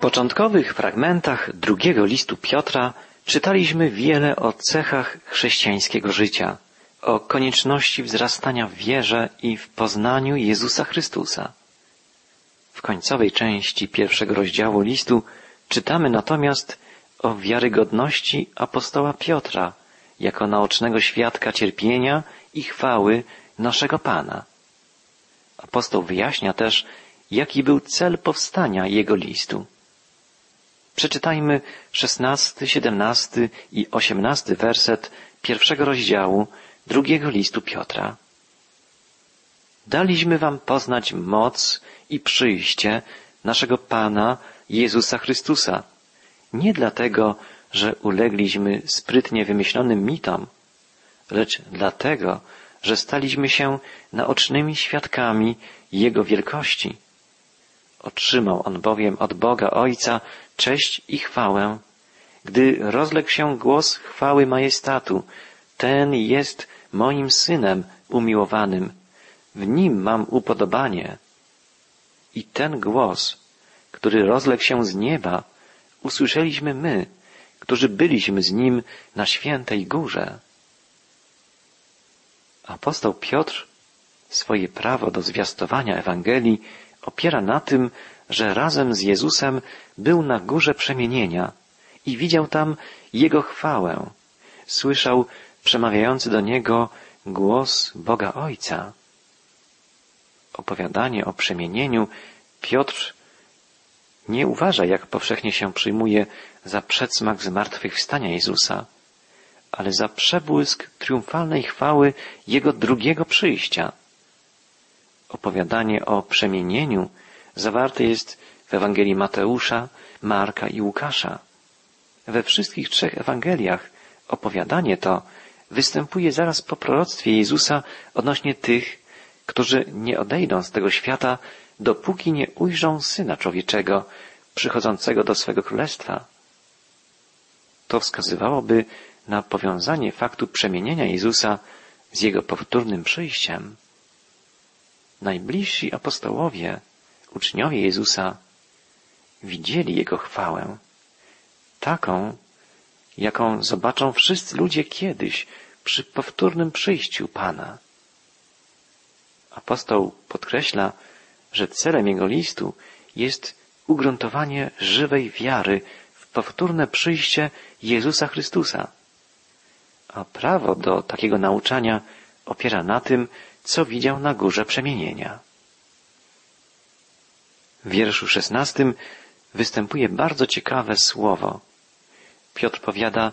początkowych fragmentach drugiego listu Piotra czytaliśmy wiele o cechach chrześcijańskiego życia, o konieczności wzrastania w wierze i w poznaniu Jezusa Chrystusa. W końcowej części pierwszego rozdziału listu czytamy natomiast o wiarygodności apostoła Piotra jako naocznego świadka cierpienia i chwały naszego Pana. Apostoł wyjaśnia też, jaki był cel powstania jego listu. Przeczytajmy szesnasty, siedemnasty i osiemnasty werset pierwszego rozdziału drugiego listu Piotra. Daliśmy wam poznać moc i przyjście naszego Pana Jezusa Chrystusa. Nie dlatego, że ulegliśmy sprytnie wymyślonym mitom, lecz dlatego, że staliśmy się naocznymi świadkami Jego wielkości. Otrzymał on bowiem od Boga Ojca cześć i chwałę, gdy rozległ się głos chwały majestatu, ten jest moim synem umiłowanym, w nim mam upodobanie. I ten głos, który rozległ się z nieba, usłyszeliśmy my, którzy byliśmy z nim na świętej górze. Apostoł Piotr swoje prawo do zwiastowania Ewangelii opiera na tym, że razem z Jezusem był na górze przemienienia i widział tam Jego chwałę. Słyszał przemawiający do Niego głos Boga Ojca. Opowiadanie o przemienieniu Piotr nie uważa, jak powszechnie się przyjmuje, za przedsmak zmartwychwstania Jezusa, ale za przebłysk triumfalnej chwały Jego drugiego przyjścia. Opowiadanie o przemienieniu zawarte jest w Ewangelii Mateusza, Marka i Łukasza. We wszystkich trzech Ewangeliach opowiadanie to występuje zaraz po proroctwie Jezusa odnośnie tych, którzy nie odejdą z tego świata, dopóki nie ujrzą Syna Człowieczego przychodzącego do swego królestwa. To wskazywałoby na powiązanie faktu przemienienia Jezusa z Jego powtórnym przyjściem. Najbliżsi apostołowie, uczniowie Jezusa, widzieli Jego chwałę, taką, jaką zobaczą wszyscy ludzie kiedyś przy powtórnym przyjściu Pana. Apostoł podkreśla, że celem jego listu jest ugruntowanie żywej wiary w powtórne przyjście Jezusa Chrystusa. A prawo do takiego nauczania opiera na tym, co widział na górze przemienienia. W wierszu szesnastym występuje bardzo ciekawe słowo. Piotr powiada,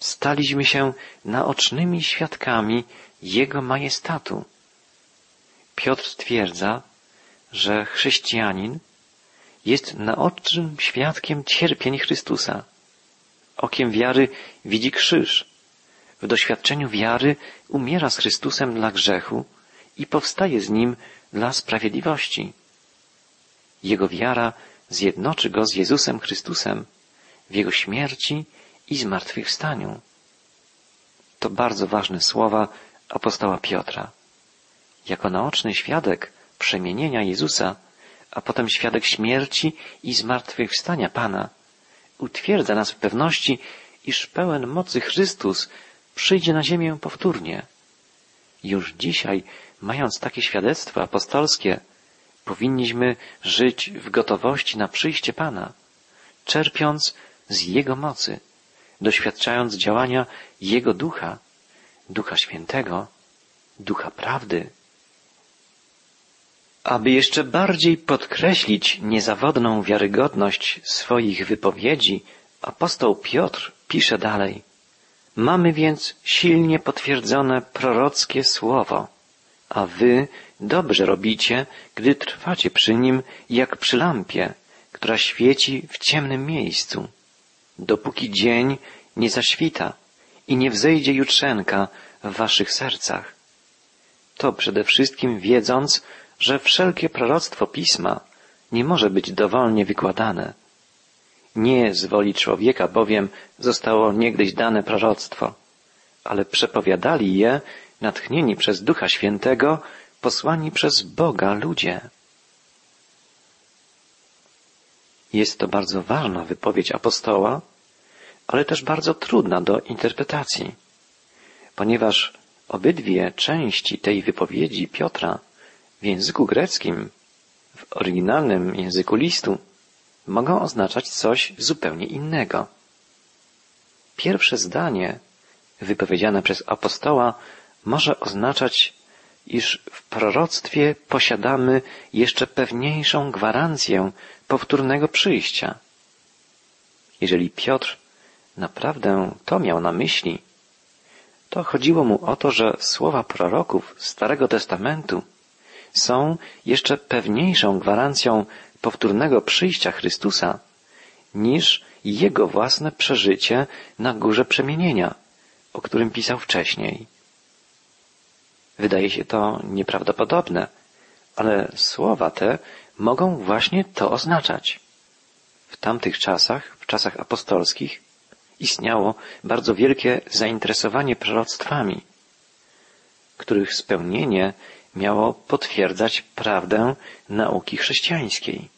staliśmy się naocznymi świadkami Jego majestatu. Piotr stwierdza, że chrześcijanin jest naocznym świadkiem cierpień Chrystusa. Okiem wiary widzi krzyż. W doświadczeniu wiary umiera z Chrystusem dla grzechu i powstaje z nim dla sprawiedliwości. Jego wiara zjednoczy go z Jezusem Chrystusem w Jego śmierci i zmartwychwstaniu. To bardzo ważne słowa apostoła Piotra. Jako naoczny świadek przemienienia Jezusa, a potem świadek śmierci i zmartwychwstania Pana, utwierdza nas w pewności, iż pełen mocy Chrystus przyjdzie na ziemię powtórnie. Już dzisiaj, mając takie świadectwo apostolskie, powinniśmy żyć w gotowości na przyjście Pana, czerpiąc z Jego mocy, doświadczając działania Jego Ducha, Ducha Świętego, Ducha Prawdy. Aby jeszcze bardziej podkreślić niezawodną wiarygodność swoich wypowiedzi, apostoł Piotr pisze dalej. Mamy więc silnie potwierdzone prorockie słowo, a wy dobrze robicie, gdy trwacie przy nim jak przy lampie, która świeci w ciemnym miejscu, dopóki dzień nie zaświta i nie wzejdzie jutrzenka w waszych sercach. To przede wszystkim wiedząc, że wszelkie proroctwo pisma nie może być dowolnie wykładane. Nie z woli człowieka bowiem zostało niegdyś dane proroctwo, ale przepowiadali je natchnieni przez Ducha Świętego, posłani przez Boga ludzie. Jest to bardzo ważna wypowiedź apostoła, ale też bardzo trudna do interpretacji, ponieważ obydwie części tej wypowiedzi Piotra w języku greckim, w oryginalnym języku listu, mogą oznaczać coś zupełnie innego. Pierwsze zdanie, wypowiedziane przez apostoła, może oznaczać, iż w proroctwie posiadamy jeszcze pewniejszą gwarancję powtórnego przyjścia. Jeżeli Piotr naprawdę to miał na myśli, to chodziło mu o to, że słowa proroków Starego Testamentu są jeszcze pewniejszą gwarancją powtórnego przyjścia Chrystusa niż jego własne przeżycie na górze przemienienia, o którym pisał wcześniej. Wydaje się to nieprawdopodobne, ale słowa te mogą właśnie to oznaczać. W tamtych czasach, w czasach apostolskich, istniało bardzo wielkie zainteresowanie proroctwami, których spełnienie miało potwierdzać prawdę nauki chrześcijańskiej.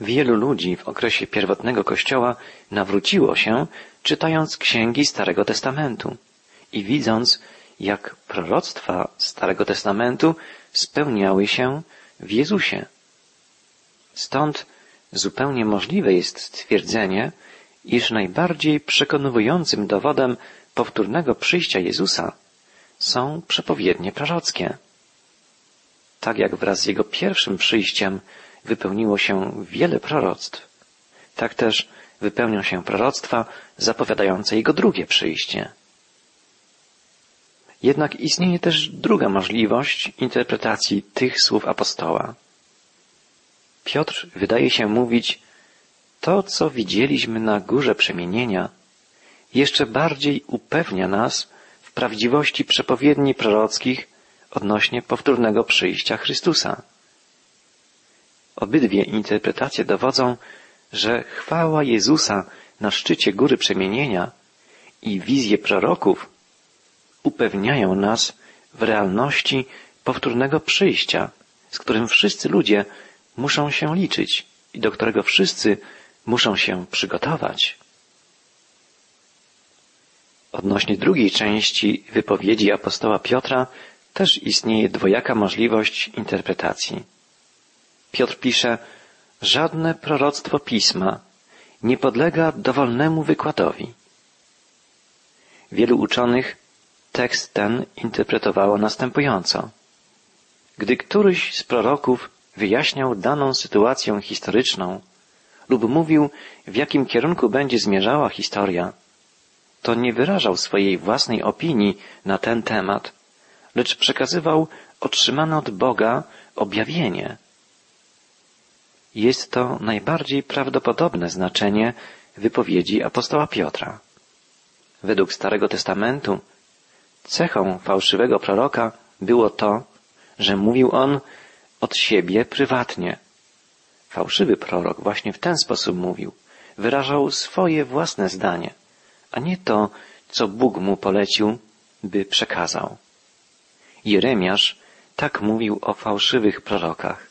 Wielu ludzi w okresie pierwotnego Kościoła nawróciło się, czytając księgi Starego Testamentu i widząc, jak proroctwa Starego Testamentu spełniały się w Jezusie. Stąd zupełnie możliwe jest stwierdzenie, iż najbardziej przekonującym dowodem powtórnego przyjścia Jezusa są przepowiednie prorockie. Tak jak wraz z Jego pierwszym przyjściem wypełniło się wiele proroctw, tak też wypełnią się proroctwa zapowiadające Jego drugie przyjście. Jednak istnieje też druga możliwość interpretacji tych słów apostoła. Piotr wydaje się mówić, to co widzieliśmy na górze przemienienia, jeszcze bardziej upewnia nas w prawdziwości przepowiedni prorockich odnośnie powtórnego przyjścia Chrystusa. Obydwie interpretacje dowodzą, że chwała Jezusa na szczycie góry przemienienia i wizje proroków upewniają nas w realności powtórnego przyjścia, z którym wszyscy ludzie muszą się liczyć i do którego wszyscy muszą się przygotować. Odnośnie drugiej części wypowiedzi apostoła Piotra też istnieje dwojaka możliwość interpretacji. Piotr pisze, żadne proroctwo pisma nie podlega dowolnemu wykładowi. Wielu uczonych tekst ten interpretowało następująco. Gdy któryś z proroków wyjaśniał daną sytuację historyczną lub mówił, w jakim kierunku będzie zmierzała historia, to nie wyrażał swojej własnej opinii na ten temat, lecz przekazywał otrzymane od Boga objawienie. Jest to najbardziej prawdopodobne znaczenie wypowiedzi apostoła Piotra. Według Starego Testamentu cechą fałszywego proroka było to, że mówił on od siebie prywatnie. Fałszywy prorok właśnie w ten sposób mówił. Wyrażał swoje własne zdanie, a nie to, co Bóg mu polecił, by przekazał. Jeremiasz tak mówił o fałszywych prorokach.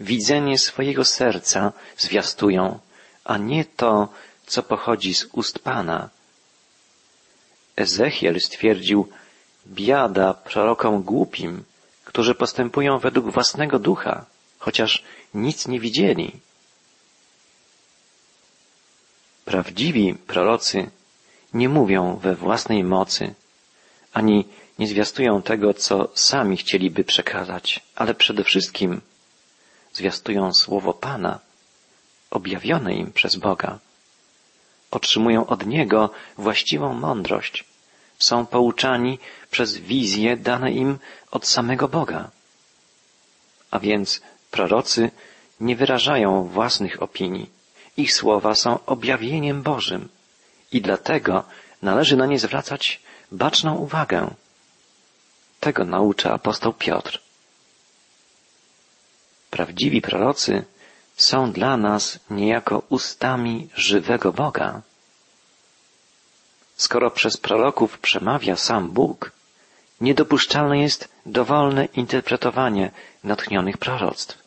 Widzenie swojego serca zwiastują, a nie to, co pochodzi z ust Pana. Ezechiel stwierdził, biada prorokom głupim, którzy postępują według własnego ducha, chociaż nic nie widzieli. Prawdziwi prorocy nie mówią we własnej mocy, ani nie zwiastują tego, co sami chcieliby przekazać, ale przede wszystkim zwiastują słowo Pana, objawione im przez Boga. Otrzymują od Niego właściwą mądrość. Są pouczani przez wizje dane im od samego Boga. A więc prorocy nie wyrażają własnych opinii. Ich słowa są objawieniem Bożym i dlatego należy na nie zwracać baczną uwagę. Tego naucza apostoł Piotr. Prawdziwi prorocy są dla nas niejako ustami żywego Boga. Skoro przez proroków przemawia sam Bóg, niedopuszczalne jest dowolne interpretowanie natchnionych proroctw.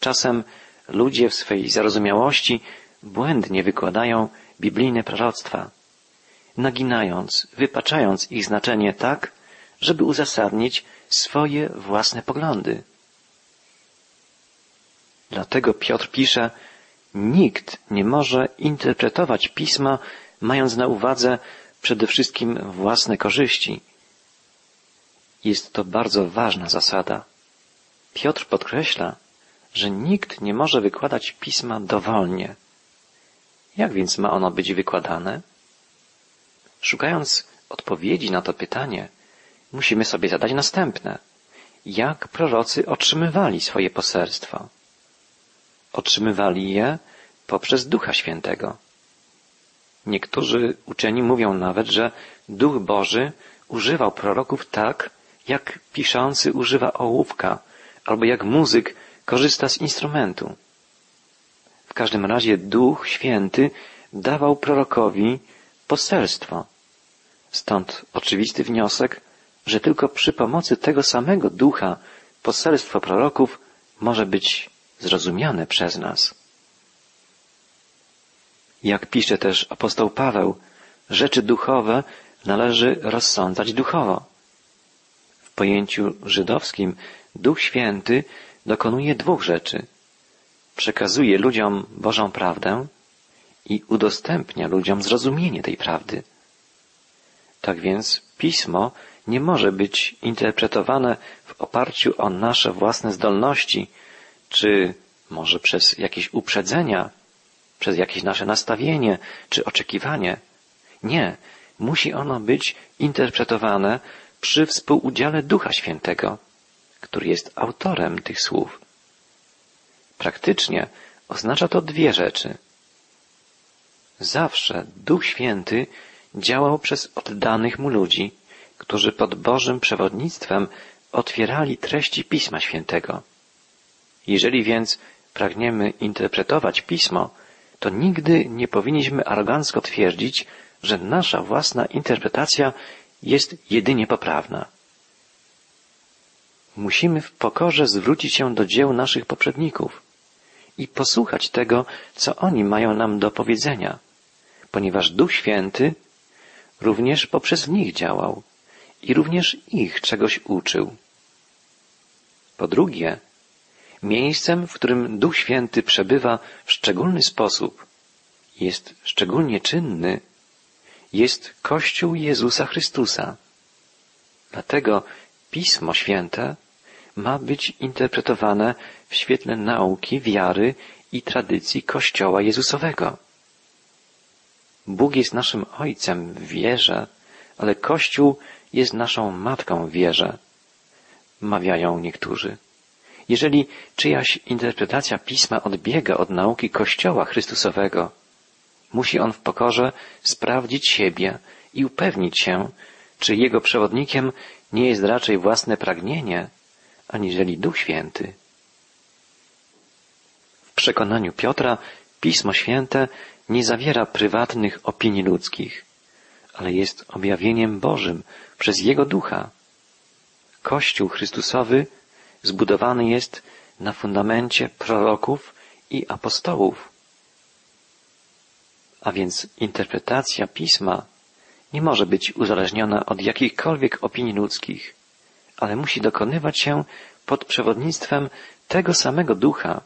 Czasem ludzie w swej zarozumiałości błędnie wykładają biblijne proroctwa, naginając, wypaczając ich znaczenie tak, żeby uzasadnić swoje własne poglądy. Dlatego Piotr pisze, nikt nie może interpretować pisma, mając na uwadze przede wszystkim własne korzyści. Jest to bardzo ważna zasada. Piotr podkreśla, że nikt nie może wykładać pisma dowolnie. Jak więc ma ono być wykładane? Szukając odpowiedzi na to pytanie, musimy sobie zadać następne. Jak prorocy otrzymywali swoje poselstwo? Otrzymywali je poprzez Ducha Świętego. Niektórzy uczeni mówią nawet, że Duch Boży używał proroków tak, jak piszący używa ołówka, albo jak muzyk korzysta z instrumentu. W każdym razie Duch Święty dawał prorokowi poselstwo. Stąd oczywisty wniosek, że tylko przy pomocy tego samego ducha poselstwo proroków może być zrozumiane przez nas. Jak pisze też apostoł Paweł, rzeczy duchowe należy rozsądzać duchowo. W pojęciu żydowskim Duch Święty dokonuje dwóch rzeczy. Przekazuje ludziom Bożą prawdę i udostępnia ludziom zrozumienie tej prawdy. Tak więc pismo nie może być interpretowane w oparciu o nasze własne zdolności, czy może przez jakieś uprzedzenia, przez jakieś nasze nastawienie czy oczekiwanie. Nie, musi ono być interpretowane przy współudziale Ducha Świętego, który jest autorem tych słów. Praktycznie oznacza to dwie rzeczy. Zawsze Duch Święty działał przez oddanych mu ludzi, którzy pod Bożym przewodnictwem otwierali treści Pisma Świętego. Jeżeli więc pragniemy interpretować Pismo, to nigdy nie powinniśmy arogancko twierdzić, że nasza własna interpretacja jest jedynie poprawna. Musimy w pokorze zwrócić się do dzieł naszych poprzedników i posłuchać tego, co oni mają nam do powiedzenia, ponieważ Duch Święty również poprzez nich działał i również ich czegoś uczył. Po drugie, miejscem, w którym Duch Święty przebywa w szczególny sposób, jest szczególnie czynny, jest Kościół Jezusa Chrystusa. Dlatego Pismo Święte ma być interpretowane w świetle nauki, wiary i tradycji Kościoła Jezusowego. Bóg jest naszym Ojcem w wierze, ale Kościół jest naszą Matką w wierze, mawiają niektórzy. Jeżeli czyjaś interpretacja pisma odbiega od nauki Kościoła Chrystusowego, musi on w pokorze sprawdzić siebie i upewnić się, czy jego przewodnikiem nie jest raczej własne pragnienie, aniżeli Duch Święty. W przekonaniu Piotra Pismo Święte nie zawiera prywatnych opinii ludzkich, ale jest objawieniem Bożym przez Jego Ducha. Kościół Chrystusowy zbudowany jest na fundamencie proroków i apostołów. A więc interpretacja pisma nie może być uzależniona od jakichkolwiek opinii ludzkich, ale musi dokonywać się pod przewodnictwem tego samego ducha,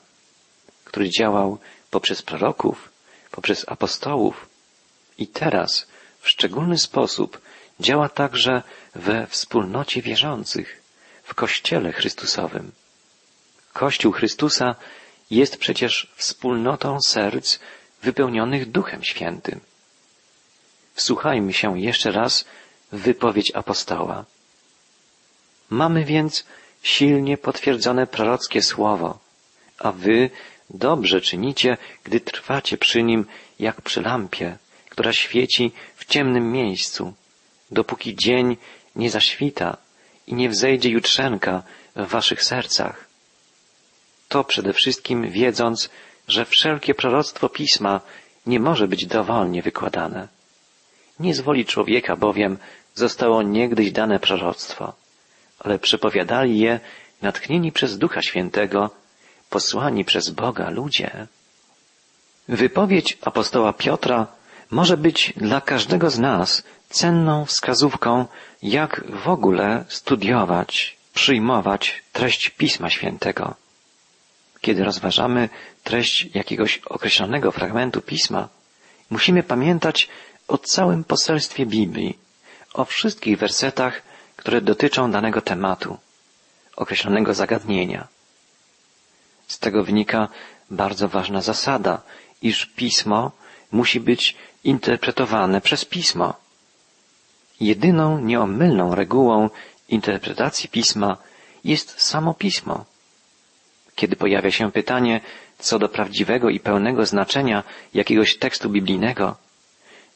który działał poprzez proroków, poprzez apostołów i teraz w szczególny sposób działa także we wspólnocie wierzących, w Kościele Chrystusowym. Kościół Chrystusa jest przecież wspólnotą serc wypełnionych Duchem Świętym. Wsłuchajmy się jeszcze raz w wypowiedź apostoła. Mamy więc silnie potwierdzone prorockie słowo, a wy dobrze czynicie, gdy trwacie przy nim jak przy lampie, która świeci w ciemnym miejscu, dopóki dzień nie zaświta i nie wzejdzie jutrzenka w waszych sercach. To przede wszystkim wiedząc, że wszelkie proroctwo pisma nie może być dowolnie wykładane. Nie z woli człowieka bowiem zostało niegdyś dane proroctwo, ale przepowiadali je natchnieni przez Ducha Świętego posłani przez Boga ludzie. Wypowiedź apostoła Piotra może być dla każdego z nas cenną wskazówką, jak w ogóle studiować, przyjmować treść Pisma Świętego. Kiedy rozważamy treść jakiegoś określonego fragmentu Pisma, musimy pamiętać o całym poselstwie Biblii, o wszystkich wersetach, które dotyczą danego tematu, określonego zagadnienia. Z tego wynika bardzo ważna zasada, iż pismo musi być interpretowane przez pismo. Jedyną nieomylną regułą interpretacji pisma jest samo pismo. Kiedy pojawia się pytanie co do prawdziwego i pełnego znaczenia jakiegoś tekstu biblijnego,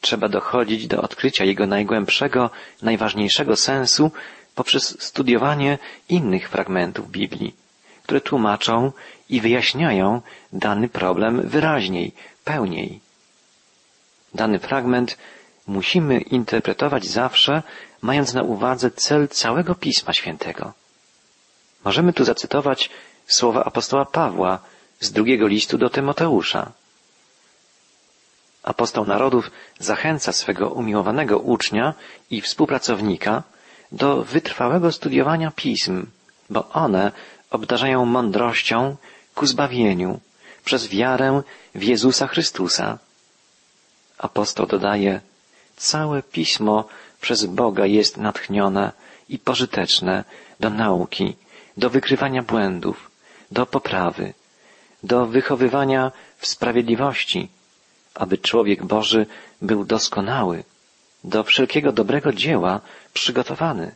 trzeba dochodzić do odkrycia jego najgłębszego, najważniejszego sensu poprzez studiowanie innych fragmentów Biblii, które tłumaczą i wyjaśniają dany problem wyraźniej, pełniej. Dany fragment musimy interpretować zawsze, mając na uwadze cel całego Pisma Świętego. Możemy tu zacytować słowa apostoła Pawła z drugiego listu do Tymoteusza. Apostoł narodów zachęca swego umiłowanego ucznia i współpracownika do wytrwałego studiowania pism, bo one obdarzają mądrością ku zbawieniu przez wiarę w Jezusa Chrystusa. Apostoł dodaje, całe pismo przez Boga jest natchnione i pożyteczne do nauki, do wykrywania błędów, do poprawy, do wychowywania w sprawiedliwości, aby człowiek Boży był doskonały, do wszelkiego dobrego dzieła przygotowany.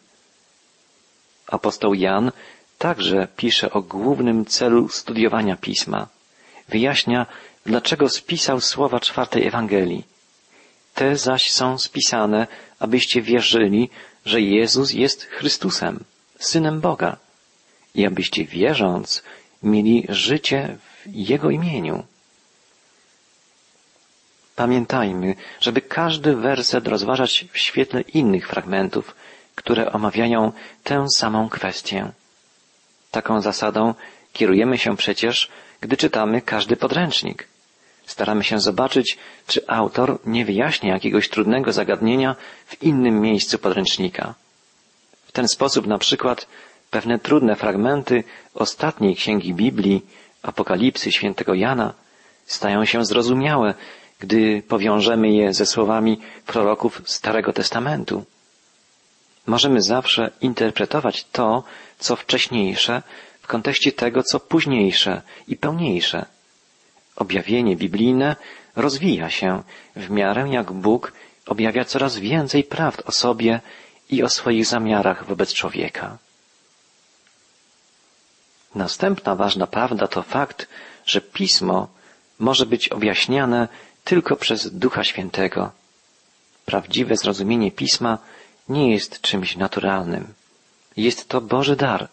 Apostoł Jan także pisze o głównym celu studiowania pisma. Wyjaśnia, dlaczego spisał słowa czwartej Ewangelii. Te zaś są spisane, abyście wierzyli, że Jezus jest Chrystusem, Synem Boga i abyście wierząc mieli życie w Jego imieniu. Pamiętajmy, żeby każdy werset rozważać w świetle innych fragmentów, które omawiają tę samą kwestię. Taką zasadą kierujemy się przecież, gdy czytamy każdy podręcznik. Staramy się zobaczyć, czy autor nie wyjaśnia jakiegoś trudnego zagadnienia w innym miejscu podręcznika. W ten sposób na przykład pewne trudne fragmenty ostatniej księgi Biblii, Apokalipsy świętego Jana, stają się zrozumiałe, gdy powiążemy je ze słowami proroków Starego Testamentu. Możemy zawsze interpretować to, co wcześniejsze, w kontekście tego, co późniejsze i pełniejsze. Objawienie biblijne rozwija się w miarę jak Bóg objawia coraz więcej prawd o sobie i o swoich zamiarach wobec człowieka. Następna ważna prawda to fakt, że pismo może być objaśniane tylko przez Ducha Świętego. Prawdziwe zrozumienie pisma nie jest czymś naturalnym. Jest to Boży dar.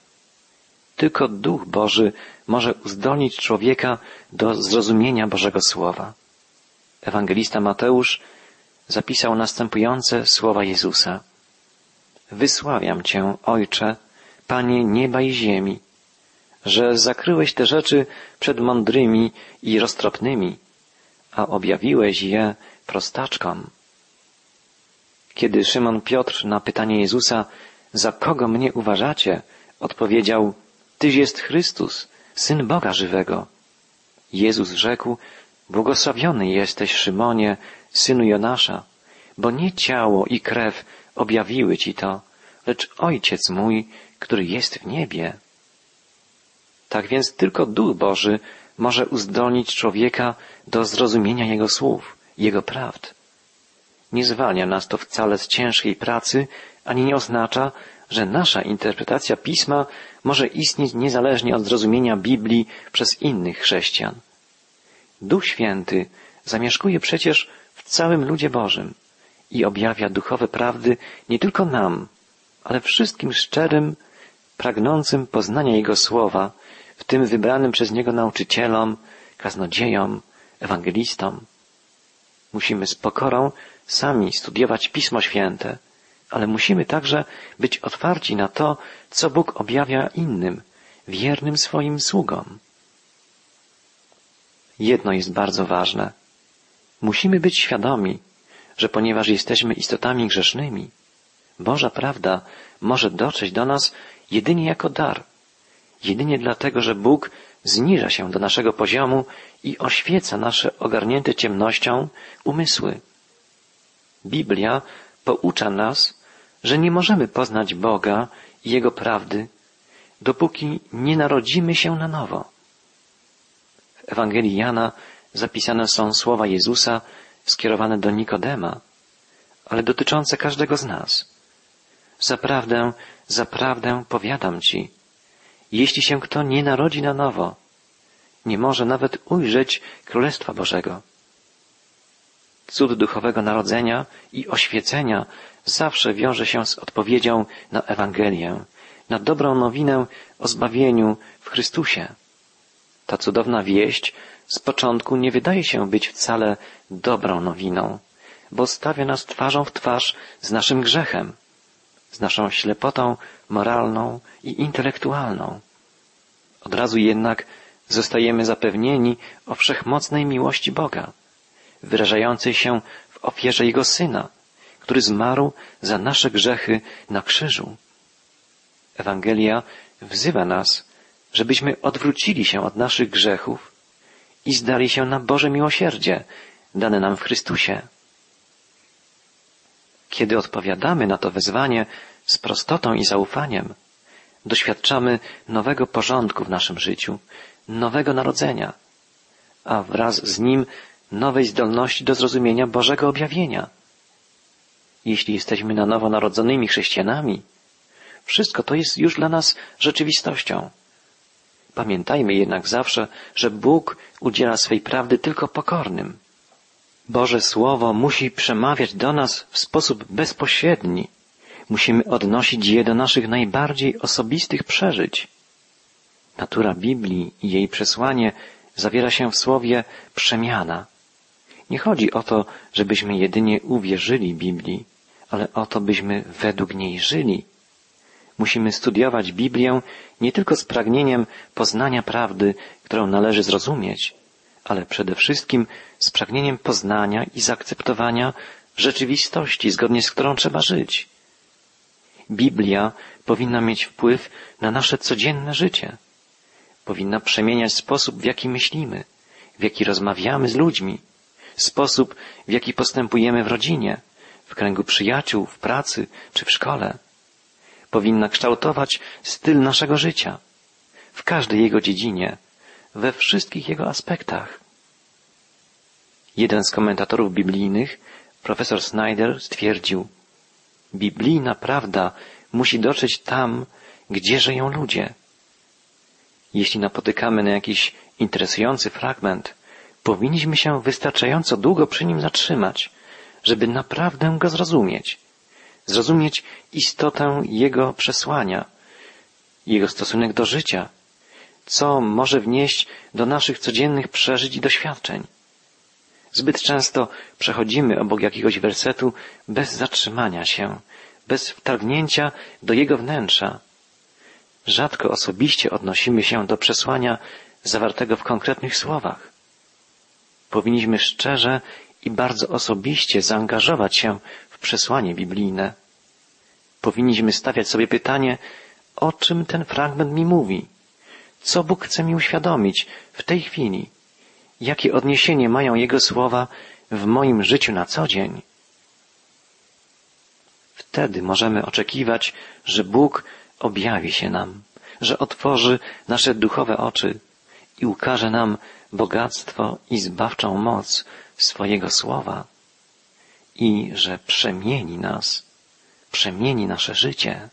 Tylko Duch Boży może uzdolnić człowieka do zrozumienia Bożego Słowa. Ewangelista Mateusz zapisał następujące słowa Jezusa. Wysławiam Cię, Ojcze, Panie nieba i ziemi, że zakryłeś te rzeczy przed mądrymi i roztropnymi, a objawiłeś je prostaczkom. Kiedy Szymon Piotr na pytanie Jezusa, za kogo mnie uważacie, odpowiedział, Tyś jest Chrystus, Syn Boga żywego. Jezus rzekł, Błogosławiony jesteś, Szymonie, synu Jonasza, bo nie ciało i krew objawiły ci to, lecz Ojciec mój, który jest w niebie. Tak więc tylko Duch Boży może uzdolnić człowieka do zrozumienia Jego słów, Jego prawd. Nie zwalnia nas to wcale z ciężkiej pracy, ani nie oznacza, że nasza interpretacja pisma może istnieć niezależnie od zrozumienia Biblii przez innych chrześcijan. Duch Święty zamieszkuje przecież w całym ludzie Bożym i objawia duchowe prawdy nie tylko nam, ale wszystkim szczerym, pragnącym poznania Jego słowa, w tym wybranym przez Niego nauczycielom, kaznodziejom, ewangelistom. Musimy z pokorą sami studiować Pismo Święte, ale musimy także być otwarci na to, co Bóg objawia innym, wiernym swoim sługom. Jedno jest bardzo ważne. Musimy być świadomi, że ponieważ jesteśmy istotami grzesznymi, Boża prawda może dotrzeć do nas jedynie jako dar, jedynie dlatego, że Bóg zniża się do naszego poziomu i oświeca nasze ogarnięte ciemnością umysły. Biblia poucza nas, że nie możemy poznać Boga i Jego prawdy, dopóki nie narodzimy się na nowo. W Ewangelii Jana zapisane są słowa Jezusa skierowane do Nikodema, ale dotyczące każdego z nas. Zaprawdę, zaprawdę powiadam Ci, jeśli się kto nie narodzi na nowo, nie może nawet ujrzeć Królestwa Bożego. Cud duchowego narodzenia i oświecenia zawsze wiąże się z odpowiedzią na Ewangelię, na dobrą nowinę o zbawieniu w Chrystusie. Ta cudowna wieść z początku nie wydaje się być wcale dobrą nowiną, bo stawia nas twarzą w twarz z naszym grzechem, z naszą ślepotą moralną i intelektualną. Od razu jednak zostajemy zapewnieni o wszechmocnej miłości Boga, wyrażającej się w ofierze Jego Syna, który zmarł za nasze grzechy na krzyżu. Ewangelia wzywa nas, żebyśmy odwrócili się od naszych grzechów i zdali się na Boże miłosierdzie, dane nam w Chrystusie. Kiedy odpowiadamy na to wezwanie z prostotą i zaufaniem, doświadczamy nowego porządku w naszym życiu, nowego narodzenia, a wraz z nim nowej zdolności do zrozumienia Bożego objawienia. Jeśli jesteśmy na nowo narodzonymi chrześcijanami, wszystko to jest już dla nas rzeczywistością. Pamiętajmy jednak zawsze, że Bóg udziela swej prawdy tylko pokornym. Boże Słowo musi przemawiać do nas w sposób bezpośredni. Musimy odnosić je do naszych najbardziej osobistych przeżyć. Natura Biblii i jej przesłanie zawiera się w słowie przemiana. Nie chodzi o to, żebyśmy jedynie uwierzyli Biblii, ale o to, byśmy według niej żyli. Musimy studiować Biblię nie tylko z pragnieniem poznania prawdy, którą należy zrozumieć, ale przede wszystkim z pragnieniem poznania i zaakceptowania rzeczywistości, zgodnie z którą trzeba żyć. Biblia powinna mieć wpływ na nasze codzienne życie. Powinna przemieniać sposób, w jaki myślimy, w jaki rozmawiamy z ludźmi, sposób, w jaki postępujemy w rodzinie, w kręgu przyjaciół, w pracy czy w szkole. Powinna kształtować styl naszego życia, w każdej jego dziedzinie, we wszystkich jego aspektach. Jeden z komentatorów biblijnych, profesor Snyder, stwierdził, Biblijna prawda musi dotrzeć tam, gdzie żyją ludzie. Jeśli napotykamy na jakiś interesujący fragment, powinniśmy się wystarczająco długo przy nim zatrzymać, żeby naprawdę go zrozumieć. Zrozumieć istotę jego przesłania, jego stosunek do życia, co może wnieść do naszych codziennych przeżyć i doświadczeń. Zbyt często przechodzimy obok jakiegoś wersetu bez zatrzymania się, bez wtargnięcia do jego wnętrza. Rzadko osobiście odnosimy się do przesłania zawartego w konkretnych słowach. Powinniśmy szczerze i bardzo osobiście zaangażować się w przesłanie biblijne. Powinniśmy stawiać sobie pytanie, o czym ten fragment mi mówi, co Bóg chce mi uświadomić w tej chwili, jakie odniesienie mają Jego słowa w moim życiu na co dzień. Wtedy możemy oczekiwać, że Bóg objawi się nam, że otworzy nasze duchowe oczy i ukaże nam bogactwo i zbawczą moc swojego słowa i że przemieni nas, przemieni nasze życie.